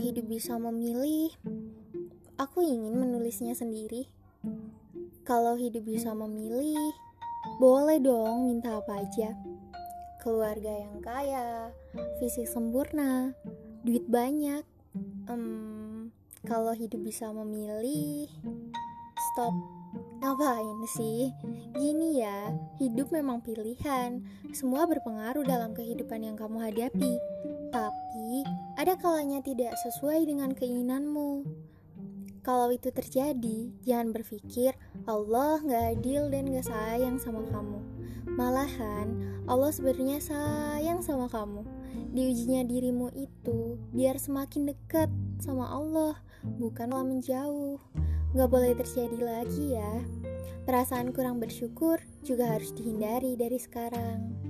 hidup bisa memilih, aku ingin menulisnya sendiri. Kalau hidup bisa memilih, boleh dong minta apa aja. Keluarga yang kaya, fisik sempurna, duit banyak. Um, kalau hidup bisa memilih, stop. Ngapain sih? Gini ya, hidup memang pilihan. Semua berpengaruh dalam kehidupan yang kamu hadapi. Tapi, ada kalanya tidak sesuai dengan keinginanmu. Kalau itu terjadi, jangan berpikir Allah gak adil dan gak sayang sama kamu. Malahan, Allah sebenarnya sayang sama kamu. Diujinya dirimu itu biar semakin dekat sama Allah, bukanlah menjauh. Gak boleh terjadi lagi ya. Perasaan kurang bersyukur juga harus dihindari dari sekarang.